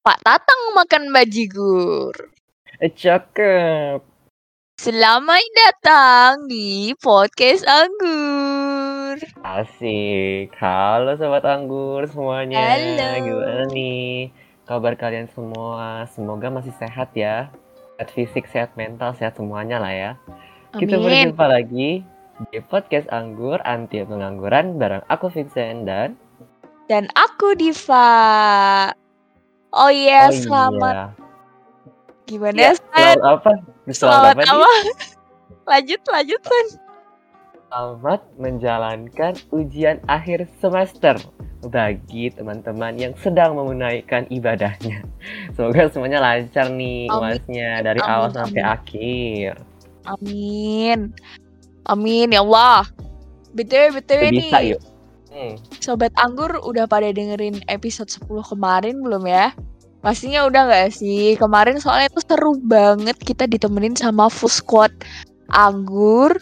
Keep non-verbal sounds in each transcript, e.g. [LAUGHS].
Pak Tatang makan bajigur. Eh, cakep. Selamat datang di podcast Anggur. Asik. Halo sobat anggur semuanya. Halo. Gimana nih kabar kalian semua? Semoga masih sehat ya. Sehat fisik, sehat mental, sehat semuanya lah ya. Kita Amin. berjumpa lagi di podcast Anggur Anti Pengangguran bareng aku Vincent dan Dan aku Diva. Oh iya, Oh selamat. iya. Gimana, Ya, selamat apa? Selamat apa? nih? apa? [LAUGHS] lanjut, lanjut, San. Selamat menjalankan ujian akhir semester bagi teman-teman yang sedang menunaikan ibadahnya. [LAUGHS] Semoga semuanya lancar nih uasnya dari Amin, awal sampai amin. akhir. Amin. Amin, ya Allah. BTW, BTW Udah nih. bisa yuk. Hmm, Sobat Anggur udah pada dengerin episode 10 kemarin belum ya? Pastinya udah gak sih? Kemarin soalnya itu seru banget kita ditemenin sama full squad Anggur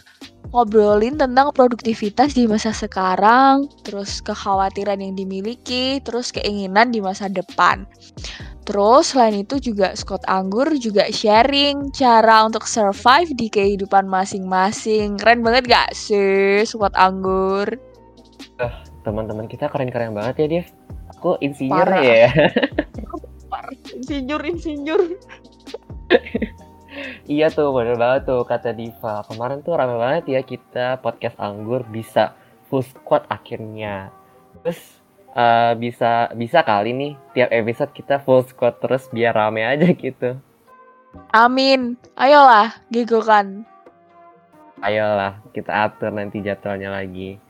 ngobrolin tentang produktivitas di masa sekarang, terus kekhawatiran yang dimiliki, terus keinginan di masa depan. Terus selain itu juga Scott Anggur juga sharing cara untuk survive di kehidupan masing-masing. Keren banget gak sih Scott Anggur? Teman-teman kita keren-keren banget ya, Dev. Aku insinyur Parah. ya. Insinyur, insinyur. [LAUGHS] iya tuh, bener banget tuh kata Diva. Kemarin tuh rame banget ya kita podcast Anggur bisa full squad akhirnya. Terus eh, bisa bisa kali nih tiap episode kita full squad terus biar rame aja gitu. Amin. Ayolah, gegokan. Ayolah, kita atur nanti jadwalnya lagi.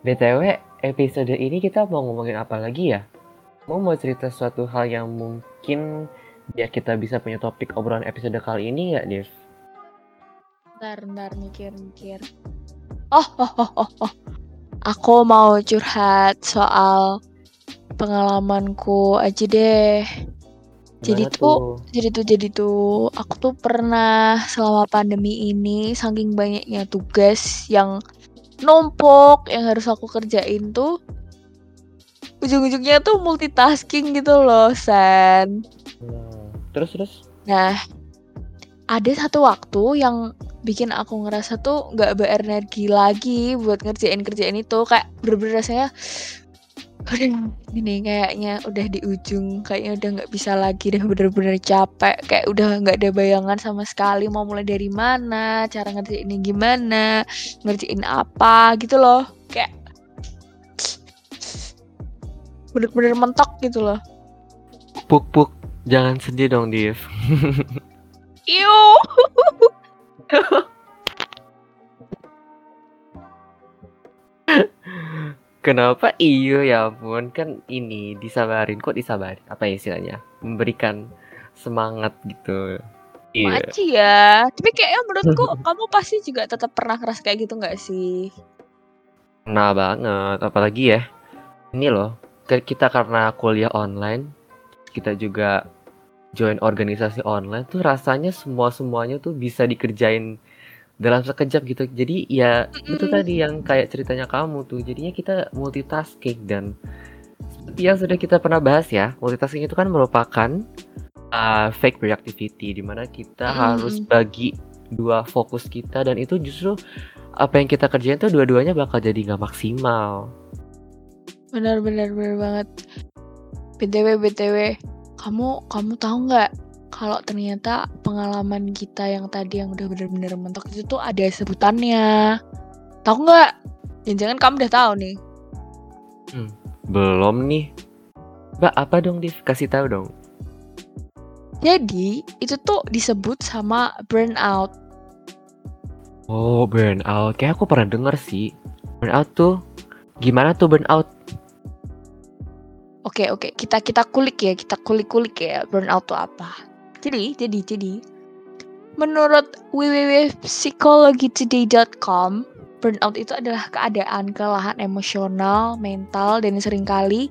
BTW, episode ini kita mau ngomongin apa lagi ya? Mau mau cerita suatu hal yang mungkin biar kita bisa punya topik obrolan episode kali ini nggak, Dev? Ntar, ntar mikir-mikir. Oh, oh, oh, oh, oh. Aku mau curhat soal pengalamanku aja deh. Jadi Gimana tuh, jadi tuh, jadi tuh, aku tuh pernah selama pandemi ini saking banyaknya tugas yang numpuk yang harus aku kerjain tuh ujung-ujungnya tuh multitasking gitu loh, San. Hmm, Terus terus Nah, ada satu waktu yang bikin aku ngerasa tuh nggak berenergi lagi buat ngerjain-kerjain itu. Kayak bener-bener rasanya, udah ini kayaknya udah di ujung, kayaknya udah nggak bisa lagi deh bener-bener capek. Kayak udah nggak ada bayangan sama sekali mau mulai dari mana, cara ngerjainnya gimana, ngerjain apa gitu loh. Kayak bener-bener mentok gitu loh. puk puk jangan sedih dong, Dev. Iu. [LAUGHS] Kenapa? Iyo ya ampun. Kan ini disabarin. Kok disabarin? Apa ya istilahnya? Memberikan semangat gitu. Iya. Maci ya. Tapi kayaknya menurutku [LAUGHS] kamu pasti juga tetap pernah ngerasa kayak gitu nggak sih? Nah banget, apalagi ya ini loh, kita karena kuliah online, kita juga join organisasi online tuh rasanya semua semuanya tuh bisa dikerjain dalam sekejap gitu. Jadi ya itu Mm-mm. tadi yang kayak ceritanya kamu tuh, jadinya kita multitasking dan seperti yang sudah kita pernah bahas ya, multitasking itu kan merupakan uh, fake productivity, di mana kita Mm-mm. harus bagi dua fokus kita dan itu justru apa yang kita kerjain tuh dua-duanya bakal jadi nggak maksimal. Benar benar benar banget. BTW BTW, kamu kamu tahu nggak kalau ternyata pengalaman kita yang tadi yang udah benar-benar mentok itu tuh ada sebutannya. Tahu nggak? Jangan-jangan kamu udah tahu nih. Belum nih. Mbak, apa dong, Div? Kasih tahu dong. Jadi itu tuh disebut sama burnout. Oh, burnout. Kayak aku pernah denger sih. Burnout tuh gimana tuh burnout? Oke oke kita kita kulik ya kita kulik kulik ya burnout itu apa. Jadi jadi jadi menurut www.psychologytoday.com burnout itu adalah keadaan kelelahan emosional, mental dan sering kali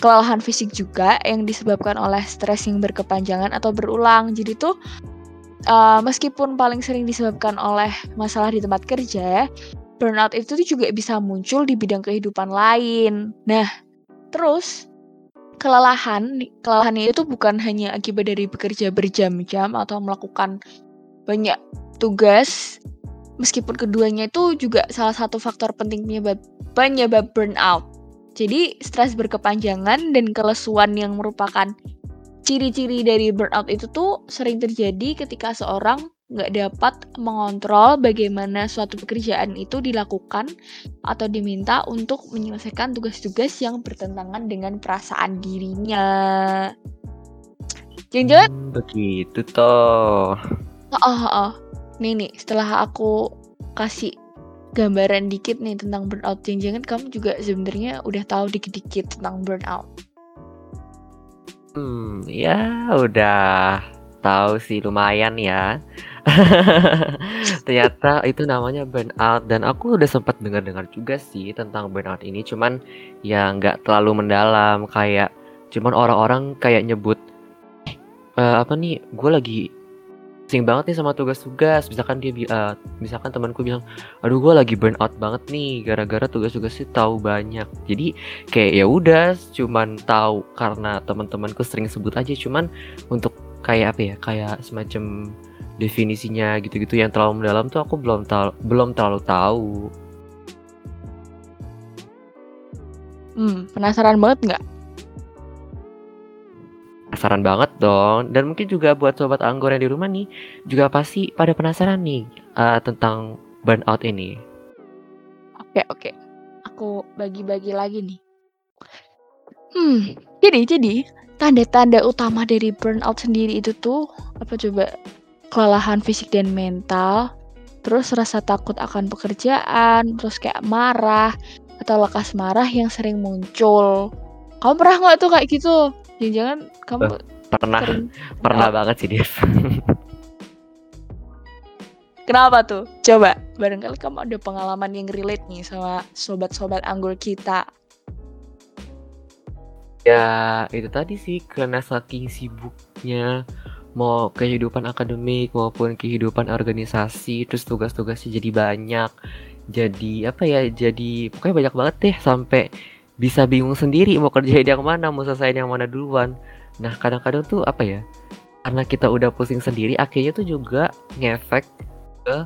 kelelahan fisik juga yang disebabkan oleh stres yang berkepanjangan atau berulang. Jadi tuh uh, meskipun paling sering disebabkan oleh masalah di tempat kerja, burnout itu juga bisa muncul di bidang kehidupan lain. Nah, terus kelelahan, kelelahan itu bukan hanya akibat dari bekerja berjam-jam atau melakukan banyak tugas, meskipun keduanya itu juga salah satu faktor penting penyebab penyebab burnout. Jadi, stres berkepanjangan dan kelesuan yang merupakan ciri-ciri dari burnout itu tuh sering terjadi ketika seorang nggak dapat mengontrol bagaimana suatu pekerjaan itu dilakukan atau diminta untuk menyelesaikan tugas-tugas yang bertentangan dengan perasaan dirinya. Jangan-jangan hmm, begitu toh. Oh, oh, oh. Nih nih, setelah aku kasih gambaran dikit nih tentang burnout, jangan-jangan kamu juga sebenarnya udah tahu dikit-dikit tentang burnout. Hmm, ya udah tahu sih lumayan ya. [LAUGHS] Ternyata itu namanya burnout dan aku udah sempat dengar-dengar juga sih tentang burnout ini cuman ya nggak terlalu mendalam kayak cuman orang-orang kayak nyebut uh, apa nih gue lagi sing banget nih sama tugas-tugas misalkan dia uh, misalkan temanku bilang aduh gue lagi burnout banget nih gara-gara tugas-tugas sih tahu banyak jadi kayak ya udah cuman tahu karena teman-temanku sering sebut aja cuman untuk kayak apa ya kayak semacam definisinya gitu-gitu yang terlalu mendalam tuh aku belum tahu belum terlalu tahu. Hmm, penasaran banget nggak? Penasaran banget dong. Dan mungkin juga buat sobat anggur yang di rumah nih juga pasti pada penasaran nih uh, tentang burnout ini. Oke oke, aku bagi-bagi lagi nih. Hmm, jadi jadi tanda-tanda utama dari burnout sendiri itu tuh apa coba kelelahan fisik dan mental terus rasa takut akan pekerjaan terus kayak marah atau lekas marah yang sering muncul kamu pernah nggak tuh kayak gitu jangan-jangan kamu uh, pernah sering... [LAUGHS] pernah oh. banget sih dia [LAUGHS] Kenapa tuh? Coba, barangkali kamu ada pengalaman yang relate nih sama sobat-sobat anggur kita. Ya, itu tadi sih karena saking sibuknya mau kehidupan akademik maupun kehidupan organisasi, terus tugas-tugasnya jadi banyak. Jadi apa ya? Jadi pokoknya banyak banget deh sampai bisa bingung sendiri mau kerjain yang mana, mau selesai yang mana duluan. Nah, kadang-kadang tuh apa ya? Karena kita udah pusing sendiri, akhirnya tuh juga ngefek ke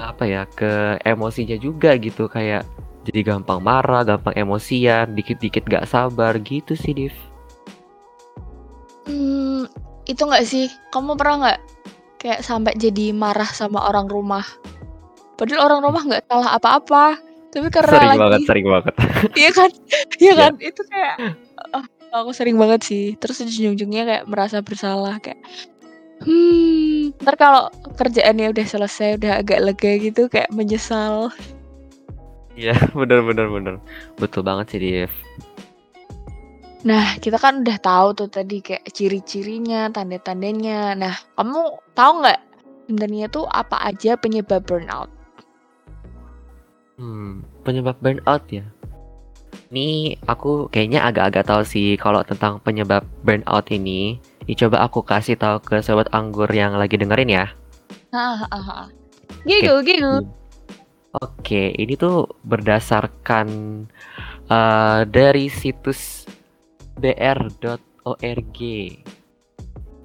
apa ya? ke emosinya juga gitu kayak jadi gampang marah, gampang emosian, dikit-dikit gak sabar gitu sih, Div. Hmm, itu gak sih? Kamu pernah nggak kayak sampai jadi marah sama orang rumah? Padahal orang rumah nggak salah apa-apa, tapi karena sering lagi banget, sering banget. [LAUGHS] iya kan, iya kan, yeah. itu kayak oh, aku sering banget sih. Terus ujung-ujungnya kayak merasa bersalah kayak hmm, ntar kalau kerjaannya udah selesai, udah agak lega gitu kayak menyesal. Iya, [LAUGHS] bener bener bener. Betul banget sih, Dev. Nah, kita kan udah tahu tuh tadi kayak ciri-cirinya, tanda-tandanya. Nah, kamu tahu nggak sebenarnya tuh apa aja penyebab burnout? Hmm, penyebab burnout ya. Ini aku kayaknya agak-agak tahu sih kalau tentang penyebab burnout ini. Ini coba aku kasih tahu ke sobat anggur yang lagi dengerin ya. Hahaha. Gitu, okay. gitu. Oke, ini tuh berdasarkan uh, dari situs br.org.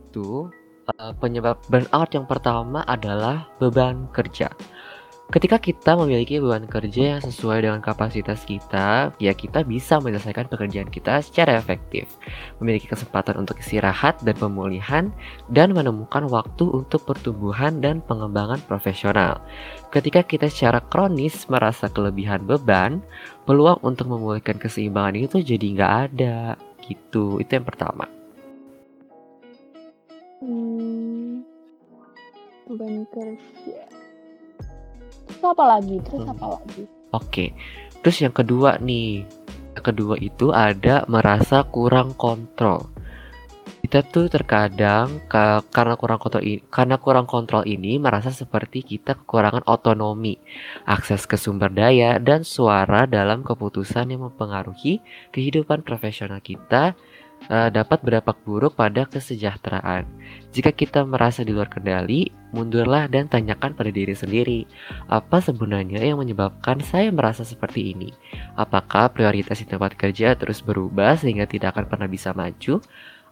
Itu uh, penyebab burnout yang pertama adalah beban kerja. Ketika kita memiliki beban kerja yang sesuai dengan kapasitas kita, ya kita bisa menyelesaikan pekerjaan kita secara efektif, memiliki kesempatan untuk istirahat dan pemulihan, dan menemukan waktu untuk pertumbuhan dan pengembangan profesional. Ketika kita secara kronis merasa kelebihan beban, peluang untuk memulihkan keseimbangan itu jadi nggak ada. Gitu, itu yang pertama. Hmm, beban kerja Terus apa lagi? Terus hmm. apa lagi? Oke. Terus yang kedua nih. Yang kedua itu ada merasa kurang kontrol. Kita tuh terkadang ke, karena kurang kontrol ini, karena kurang kontrol ini merasa seperti kita kekurangan otonomi, akses ke sumber daya dan suara dalam keputusan yang mempengaruhi kehidupan profesional kita uh, dapat berdampak buruk pada kesejahteraan. Jika kita merasa di luar kendali, mundurlah dan tanyakan pada diri sendiri, apa sebenarnya yang menyebabkan saya merasa seperti ini? Apakah prioritas di tempat kerja terus berubah sehingga tidak akan pernah bisa maju?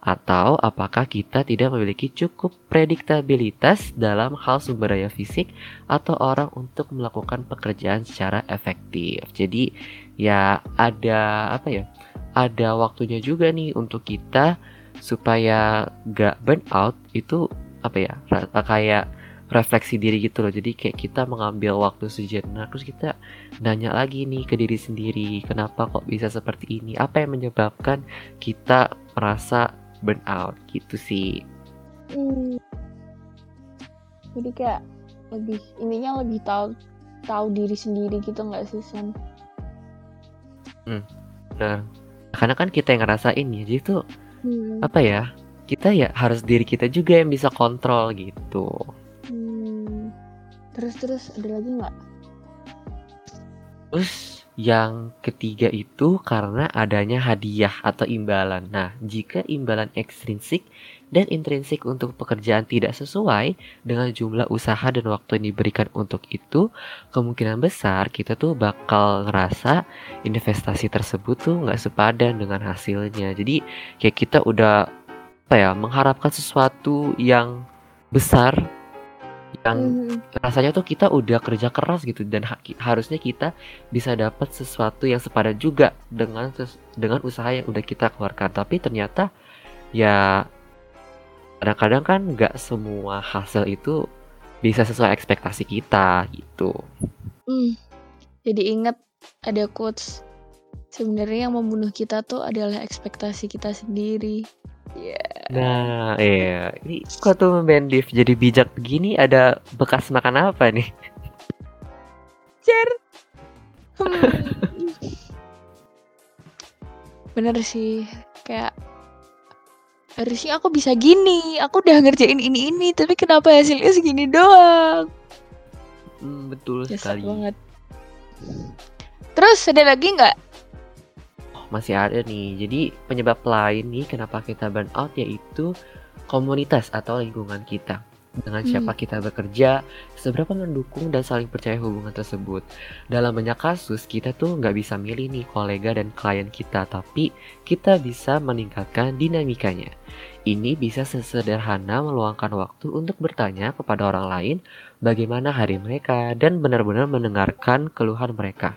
Atau apakah kita tidak memiliki cukup prediktabilitas dalam hal sumber daya fisik atau orang untuk melakukan pekerjaan secara efektif? Jadi ya ada apa ya? Ada waktunya juga nih untuk kita supaya gak burn out itu apa ya kayak refleksi diri gitu loh. Jadi kayak kita mengambil waktu sejenak terus kita nanya lagi nih ke diri sendiri kenapa kok bisa seperti ini? Apa yang menyebabkan kita merasa burn out? Gitu sih. Hmm. jadi kayak lebih ininya lebih tahu tahu diri sendiri gitu nggak sih Sen? Hmm, nah karena kan kita yang ngerasain ya jadi tuh hmm. apa ya kita ya harus diri kita juga yang bisa kontrol gitu hmm. terus terus ada lagi nggak terus yang ketiga itu karena adanya hadiah atau imbalan. Nah, jika imbalan ekstrinsik dan intrinsik untuk pekerjaan tidak sesuai dengan jumlah usaha dan waktu yang diberikan untuk itu, kemungkinan besar kita tuh bakal ngerasa investasi tersebut tuh nggak sepadan dengan hasilnya. Jadi kayak kita udah apa ya mengharapkan sesuatu yang besar yang hmm. rasanya tuh kita udah kerja keras gitu dan ha harusnya kita bisa dapat sesuatu yang sepadan juga dengan dengan usaha yang udah kita keluarkan tapi ternyata ya kadang-kadang kan nggak semua hasil itu bisa sesuai ekspektasi kita gitu. Hmm. Jadi ingat ada quotes sebenarnya yang membunuh kita tuh adalah ekspektasi kita sendiri. Yeah. Nah, iya. Ini kok tuh Bendif jadi bijak begini ada bekas makan apa nih? Cer. Hmm. [LAUGHS] Bener sih, kayak harusnya aku bisa gini. Aku udah ngerjain ini ini, tapi kenapa hasilnya segini doang? Hmm, betul sekali. banget. Terus ada lagi nggak masih ada nih. Jadi penyebab lain nih kenapa kita burn out yaitu komunitas atau lingkungan kita. Dengan siapa hmm. kita bekerja, seberapa mendukung dan saling percaya hubungan tersebut. Dalam banyak kasus, kita tuh nggak bisa milih nih kolega dan klien kita, tapi kita bisa meningkatkan dinamikanya. Ini bisa sesederhana meluangkan waktu untuk bertanya kepada orang lain bagaimana hari mereka dan benar-benar mendengarkan keluhan mereka.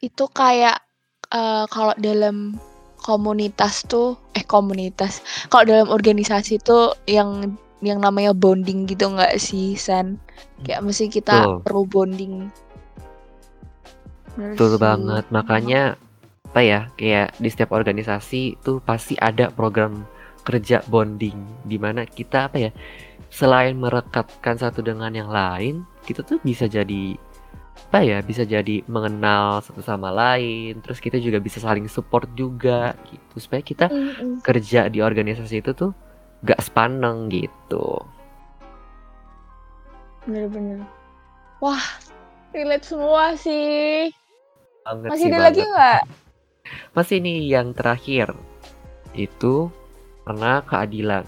itu kayak uh, kalau dalam komunitas tuh eh komunitas. Kalau dalam organisasi tuh yang yang namanya bonding gitu nggak sih San? Kayak mesti kita tuh. perlu bonding. Betul banget. Makanya apa ya kayak di setiap organisasi tuh pasti ada program kerja bonding di mana kita apa ya selain merekatkan satu dengan yang lain kita tuh bisa jadi apa ya bisa jadi mengenal satu sama lain terus kita juga bisa saling support juga gitu. Supaya kita mm -hmm. kerja di organisasi itu tuh gak sepaneng gitu. Bener-bener. Wah relate semua sih. Banget masih sih, ada banget. lagi nggak? [LAUGHS] Masih ini yang terakhir. Itu karena keadilan.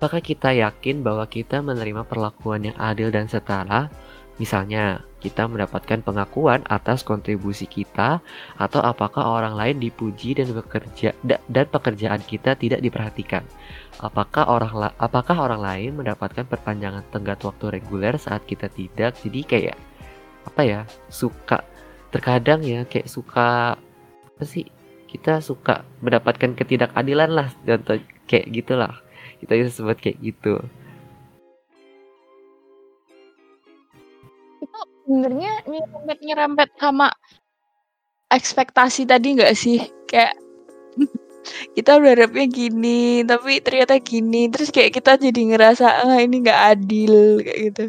Apakah kita yakin bahwa kita menerima perlakuan yang adil dan setara? Misalnya, kita mendapatkan pengakuan atas kontribusi kita atau apakah orang lain dipuji dan bekerja dan pekerjaan kita tidak diperhatikan. Apakah orang apakah orang lain mendapatkan perpanjangan tenggat waktu reguler saat kita tidak? Jadi kayak apa ya? Suka terkadang ya kayak suka apa sih? Kita suka mendapatkan ketidakadilan lah dan kayak gitulah. Kita bisa sebut kayak gitu. Sebenarnya nyerempet-nyerempet sama ekspektasi tadi nggak sih? Kayak [LAUGHS] kita berharapnya gini, tapi ternyata gini, terus kayak kita jadi ngerasa ah ini nggak adil kayak gitu.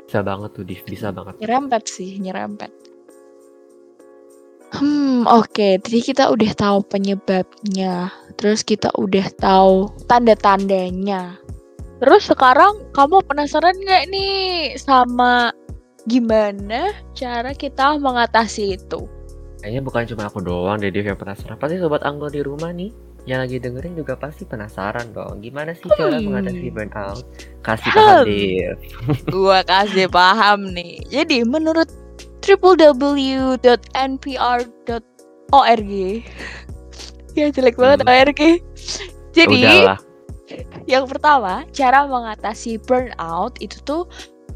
Bisa banget tuh, Div, bisa banget. Nyerempet sih, nyerempet. Hmm, oke. Okay. Jadi kita udah tahu penyebabnya. Terus kita udah tahu tanda-tandanya. Terus sekarang kamu penasaran nggak nih sama gimana cara kita mengatasi itu? Kayaknya bukan cuma aku doang deh yang penasaran. Pasti sobat anggur di rumah nih yang lagi dengerin juga pasti penasaran dong. Gimana sih cara Hmm. mengatasi burnout? Kasih paham Hmm. Div. [LAUGHS] Gua kasih paham nih. Jadi menurut www.npr.org Ya jelek banget Hmm. ORG. Jadi Udahlah. yang pertama, cara mengatasi burnout itu tuh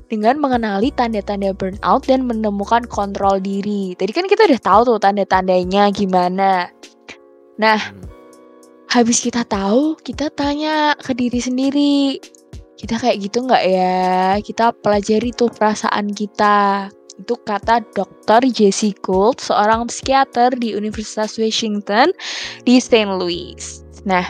dengan mengenali tanda-tanda burnout dan menemukan kontrol diri. Tadi kan kita udah tahu tuh tanda-tandanya gimana. Nah, Hmm. habis kita tahu, kita tanya ke diri sendiri. Kita kayak gitu nggak ya? Kita pelajari tuh perasaan kita. Itu kata Dr. Jesse Gould, seorang psikiater di Universitas Washington di St. Louis. Nah,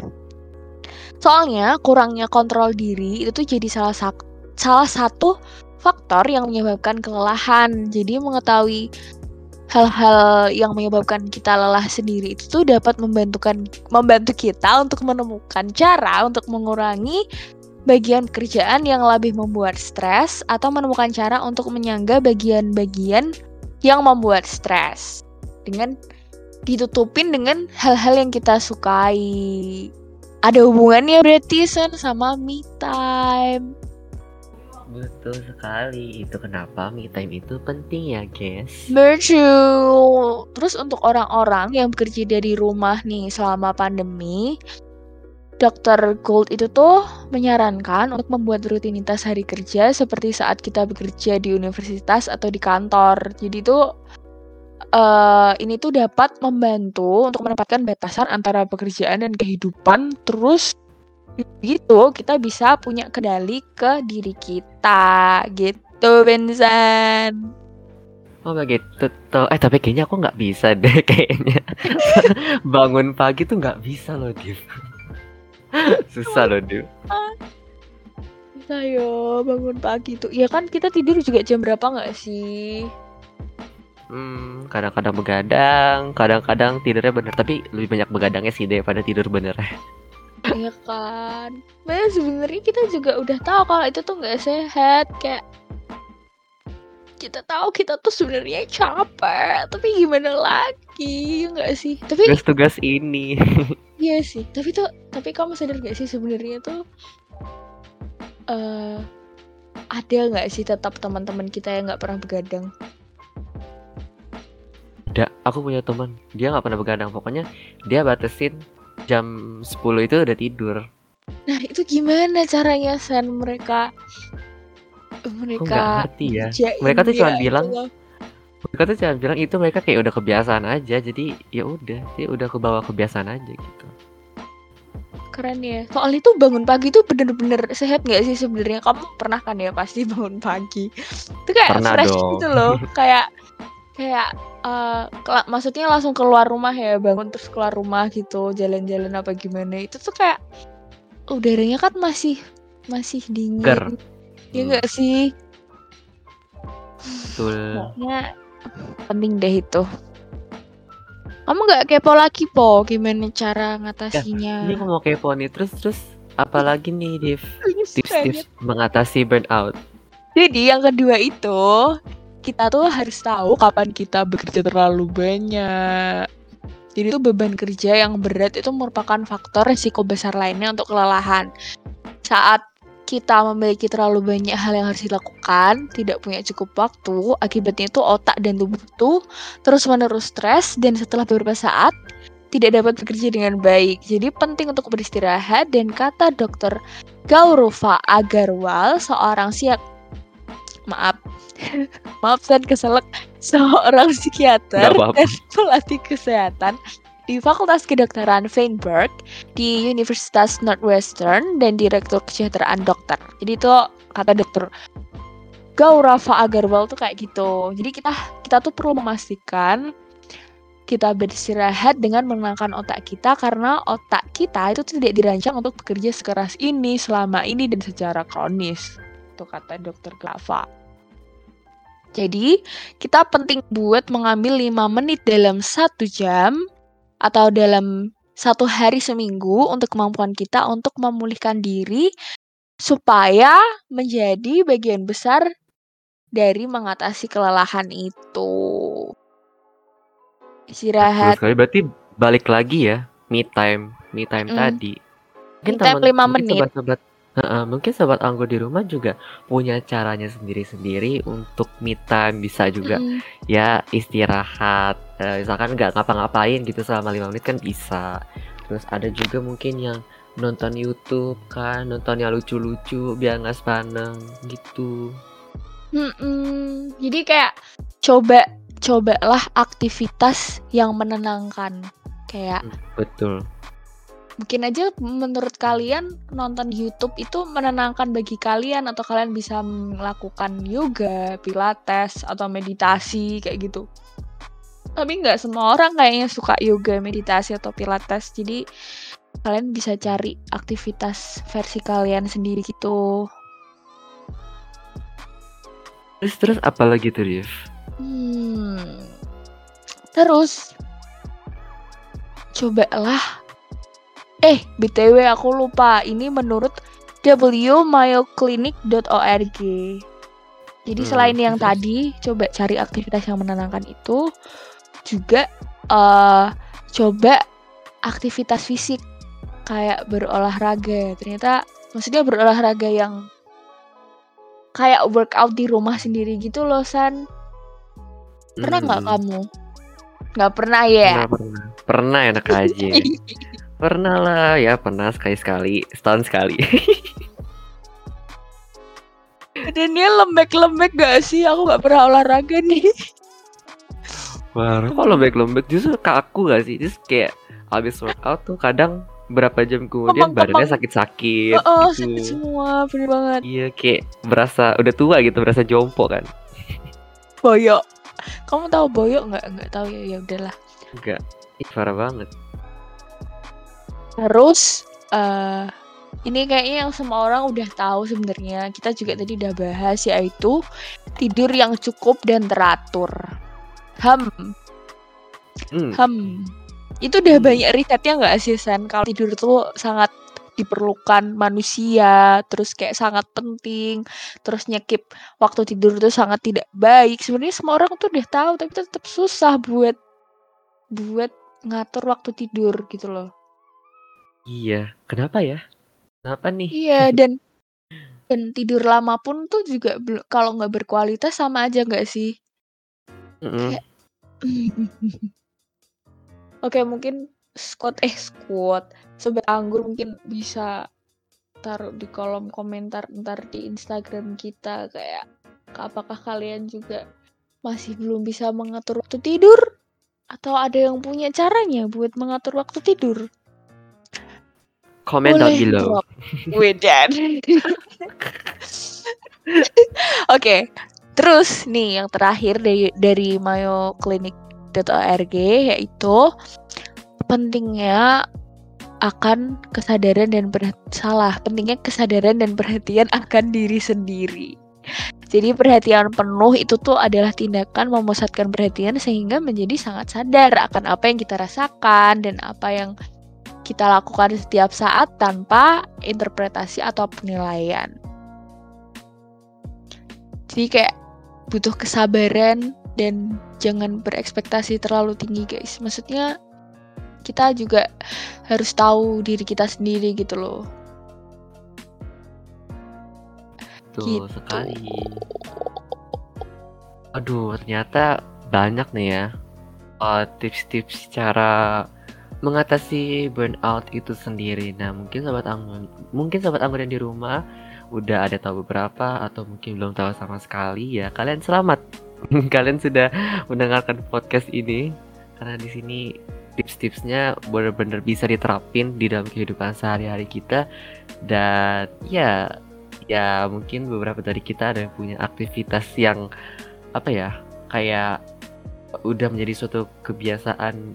soalnya kurangnya kontrol diri itu tuh jadi salah sak- salah satu faktor yang menyebabkan kelelahan. Jadi mengetahui hal-hal yang menyebabkan kita lelah sendiri itu tuh dapat membantukan membantu kita untuk menemukan cara untuk mengurangi bagian pekerjaan yang lebih membuat stres atau menemukan cara untuk menyangga bagian-bagian yang membuat stres dengan ditutupin dengan hal-hal yang kita sukai. Ada hubungannya berarti sama me time. Betul sekali. Itu kenapa me time itu penting ya, guys. Betul. Terus untuk orang-orang yang bekerja dari rumah nih selama pandemi, Dr. Gold itu tuh menyarankan untuk membuat rutinitas hari kerja seperti saat kita bekerja di universitas atau di kantor. Jadi tuh eh ini tuh dapat membantu untuk menempatkan batasan antara pekerjaan dan kehidupan. Terus gitu kita bisa punya kendali ke diri kita gitu, Vincent. Oh begitu tuh. Eh tapi kayaknya aku nggak bisa deh [LAUGHS] kayaknya. [LAUGHS] Bangun pagi tuh nggak bisa loh, Div. [LAUGHS] Susah loh, Div. Bisa yo bangun pagi tuh. Ya kan kita tidur juga jam berapa nggak sih? Hmm, kadang-kadang begadang, kadang-kadang tidurnya bener. Tapi lebih banyak begadangnya sih daripada tidur bener. Iya kan. Nah sebenarnya kita juga udah tahu kalau itu tuh nggak sehat kayak kita tahu kita tuh sebenarnya capek tapi gimana lagi nggak sih tapi Tugas-tugas ini. [LAUGHS] iya sih tapi tuh tapi kamu sadar gak sih sebenarnya tuh eh ada nggak sih tetap teman-teman kita yang nggak pernah begadang Ada, aku punya teman, dia nggak pernah begadang. Pokoknya dia batasin jam 10 itu udah tidur. Nah, itu gimana caranya San mereka mereka ngerti ya. Mereka tuh cuma dia bilang itu. Mereka tuh cuma bilang itu mereka kayak udah kebiasaan aja. Jadi ya udah, dia udah kebawa kebiasaan aja gitu. keren ya. Soal itu bangun pagi tuh bener-bener sehat nggak sih sebenarnya? Kamu pernah kan ya pasti [LAUGHS] bangun pagi. Itu kayak Pernah fresh dong. gitu loh. kayak kayak eh, kela- maksudnya langsung keluar rumah ya, bangun terus keluar rumah gitu, jalan-jalan apa gimana. Itu tuh kayak udaranya kan masih masih dingin. Seger. Ya Hmm, nggak sih? betul. Pokoknya penting deh itu. Kamu nggak kepo lagi po gimana cara ngatasinnya? Ini aku mau kepo nih terus terus apalagi nih Div tips-tips mengatasi burnout. Jadi yang kedua itu kita tuh harus tahu kapan kita bekerja terlalu banyak. Jadi itu beban kerja yang berat itu merupakan faktor resiko besar lainnya untuk kelelahan. Saat kita memiliki terlalu banyak hal yang harus dilakukan, tidak punya cukup waktu, akibatnya itu otak dan tubuh itu terus-menerus stres dan setelah beberapa saat tidak dapat bekerja dengan baik. Jadi penting untuk beristirahat dan kata dokter Gauruva Agarwal, seorang siap maaf [LAUGHS] maaf saya keselak seorang psikiater dan pelatih kesehatan di Fakultas Kedokteran Feinberg di Universitas Northwestern dan Direktur Kesejahteraan Dokter. Jadi itu kata dokter Gaurav Agarwal tuh kayak gitu. Jadi kita kita tuh perlu memastikan kita beristirahat dengan menenangkan otak kita karena otak kita itu tidak dirancang untuk bekerja sekeras ini selama ini dan secara kronis. Itu kata dokter Glava. Jadi, kita penting buat mengambil 5 menit dalam satu jam atau dalam satu hari seminggu untuk kemampuan kita untuk memulihkan diri supaya menjadi bagian besar dari mengatasi kelelahan itu. istirahat sekali berarti balik lagi ya me time me time Mm. tadi mungkin Me time teman lima mungkin menit. sobat-sobat Heeh, mungkin sobat anggur di rumah juga punya caranya sendiri-sendiri untuk me time bisa juga ya istirahat Eh, misalkan nggak ngapa-ngapain gitu selama lima menit kan bisa terus ada juga mungkin yang nonton YouTube kan nonton yang lucu-lucu biar nggak sepaneng gitu Mm-mm. Jadi kayak coba cobalah aktivitas yang menenangkan. Kayak betul mungkin aja menurut kalian nonton YouTube itu menenangkan bagi kalian atau kalian bisa melakukan yoga, pilates atau meditasi kayak gitu. Tapi nggak semua orang kayaknya suka yoga, meditasi atau pilates. Jadi kalian bisa cari aktivitas versi kalian sendiri gitu. terus terus apa lagi tuh Rif? Hmm. Terus cobalah eh BTW aku lupa ini menurut wmayoclinic.org. Jadi Hmm, selain yang terus? tadi coba cari aktivitas yang menenangkan itu juga eh coba aktivitas fisik kayak berolahraga. Ternyata maksudnya berolahraga yang kayak workout di rumah sendiri gitu loh San. Pernah nggak Hmm, kamu? Nggak pernah ya? pernah pernah pernah enak aja [LAUGHS] pernah lah ya pernah sekali sekali setahun sekali [LAUGHS] Dan dia lembek-lembek gak sih? Aku nggak pernah olahraga nih. Wah, kok lembek-lembek justru kaku gak sih? Terus kayak habis workout tuh kadang berapa jam kemudian badannya sakit-sakit Oh, gitu. sakit semua, bener banget. Iya kayak berasa udah tua gitu, berasa jompo kan? Boyok. Kamu tahu boyok nggak? Nggak tahu ya, ya udahlah. Enggak, ih parah banget. Terus eh ini kayaknya yang semua orang udah tahu sebenarnya. Kita juga tadi udah bahas yaitu tidur yang cukup dan teratur. Hem, Hmm, hem. Itu udah banyak risetnya nggak sih Sen? Kalau tidur tuh sangat diperlukan manusia, terus kayak sangat penting, terus nyekip waktu tidur tuh sangat tidak baik. Sebenarnya semua orang tuh udah tahu, tapi tetap susah buat buat ngatur waktu tidur gitu loh. Iya. Kenapa ya? Kenapa nih? Iya [LAUGHS] dan dan tidur lama pun tuh juga kalau nggak berkualitas sama aja nggak sih? Mm-mm. Kayak [LAUGHS] Oke mungkin squad eh squad sobat anggur mungkin bisa taruh di kolom komentar ntar di Instagram kita kayak apakah kalian juga masih belum bisa mengatur waktu tidur atau ada yang punya caranya buat mengatur waktu tidur? Comment down Boleh below. [LAUGHS] drop. Wedan. [LAUGHS] Oke, terus nih yang terakhir dari dari mayoclinic.org yaitu pentingnya akan kesadaran dan perhatian salah pentingnya kesadaran dan perhatian akan diri sendiri. Jadi perhatian penuh itu tuh adalah tindakan memusatkan perhatian sehingga menjadi sangat sadar akan apa yang kita rasakan dan apa yang kita lakukan setiap saat tanpa interpretasi atau penilaian. Jadi kayak butuh kesabaran dan jangan berekspektasi terlalu tinggi guys. Maksudnya kita juga harus tahu diri kita sendiri gitu loh. Tuh Gitu. sekali. Aduh, ternyata banyak nih ya uh, tips-tips cara mengatasi burnout itu sendiri. Nah, mungkin sobat anggun, mungkin sobat anggun yang di rumah udah ada tahu beberapa atau mungkin belum tahu sama sekali ya. Kalian selamat. [LAUGHS] kalian sudah mendengarkan podcast ini karena di sini tips-tipsnya benar-benar bisa diterapin di dalam kehidupan sehari-hari kita dan ya ya mungkin beberapa dari kita ada yang punya aktivitas yang apa ya kayak udah menjadi suatu kebiasaan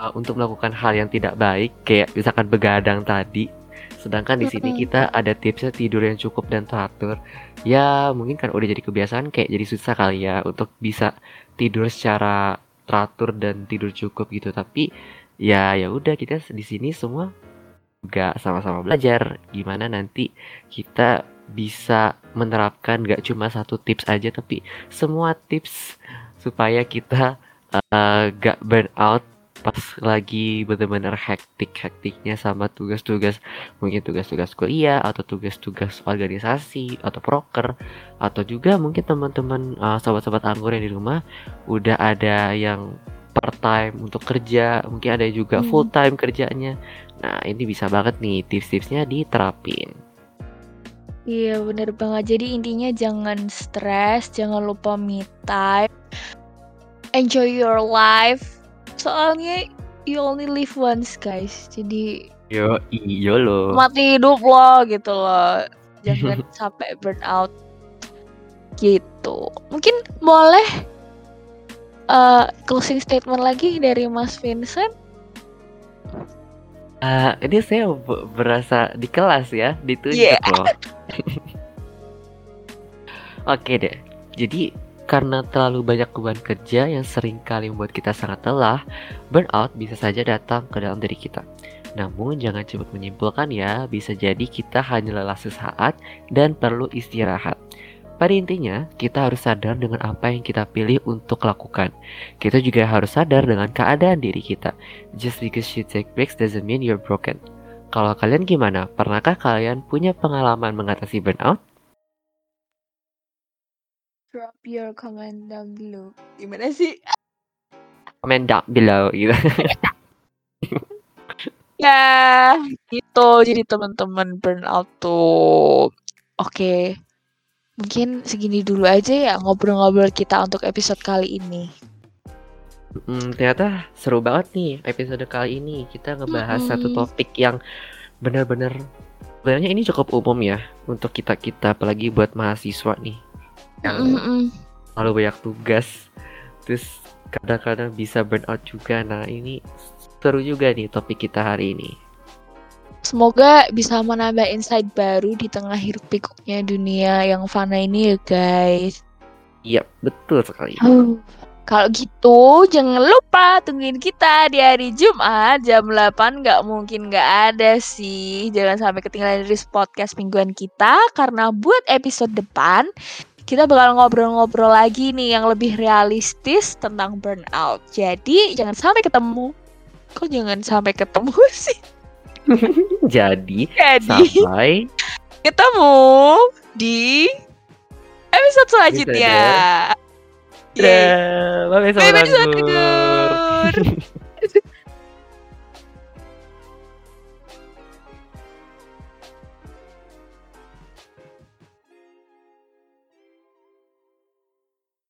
uh, untuk melakukan hal yang tidak baik kayak misalkan begadang tadi. Sedangkan di sini kita ada tipsnya tidur yang cukup dan teratur. Ya mungkin kan udah jadi kebiasaan kayak jadi susah kali ya untuk bisa tidur secara teratur dan tidur cukup gitu. Tapi ya ya udah kita di sini semua juga sama-sama belajar gimana nanti kita bisa menerapkan gak cuma satu tips aja tapi semua tips supaya kita uh, gak burn out pas lagi bener-bener hektik-hektiknya sama tugas-tugas mungkin tugas-tugas kuliah atau tugas-tugas organisasi atau proker atau juga mungkin teman-teman uh, sobat-sobat anggur yang di rumah udah ada yang part time untuk kerja mungkin ada juga Hmm. full time kerjanya nah ini bisa banget nih tips-tipsnya diterapin Iya bener banget. Jadi intinya jangan stres, jangan lupa me time, enjoy your life. Soalnya you only live once guys. Jadi yo iyo lo mati hidup lo gitu loh. Jangan [LAUGHS] sampai burn out gitu. Mungkin boleh eh, closing statement lagi dari Mas Vincent. Ah, ini saya be- berasa di kelas ya, ditunjuk Yeah. loh. [LAUGHS] Oke deh. Jadi karena terlalu banyak beban kerja yang sering kali membuat kita sangat lelah, burnout bisa saja datang ke dalam diri kita. Namun jangan cepat menyimpulkan ya, bisa jadi kita hanya lelah sesaat dan perlu istirahat. Pada intinya, kita harus sadar dengan apa yang kita pilih untuk lakukan. Kita juga harus sadar dengan keadaan diri kita. Just because you take breaks doesn't mean you're broken. Kalau kalian gimana? Pernahkah kalian punya pengalaman mengatasi burnout? Drop your comment down below. Gimana sih? Comment down below gitu. [LAUGHS] Ya, gitu. Jadi teman-teman burnout tuh. Oke. Mungkin segini dulu aja ya ngobrol-ngobrol kita untuk episode kali ini. Hmm, ternyata seru banget nih episode kali ini. Kita ngebahas satu Mm-mm. topik yang benar-benar sebenarnya ini cukup umum ya untuk kita-kita apalagi buat mahasiswa nih. Yang Mm-mm. terlalu banyak tugas terus kadang-kadang bisa burnout juga. Nah, ini seru juga nih topik kita hari ini. Semoga bisa menambah insight baru di tengah hiruk pikuknya dunia yang fana ini ya guys. Iya, betul sekali. Huh. Kalau gitu jangan lupa tungguin kita di hari Jumat jam 8 nggak mungkin nggak ada sih. Jangan sampai ketinggalan dari podcast mingguan kita karena buat episode depan kita bakal ngobrol-ngobrol lagi nih yang lebih realistis tentang burnout. Jadi jangan sampai ketemu. Kok jangan sampai ketemu [LAUGHS] sih? [LAUGHS] Jadi, Jadi sampai ketemu di episode selanjutnya. Dadah. Bye-bye Bye-bye sobat anggur. anggur.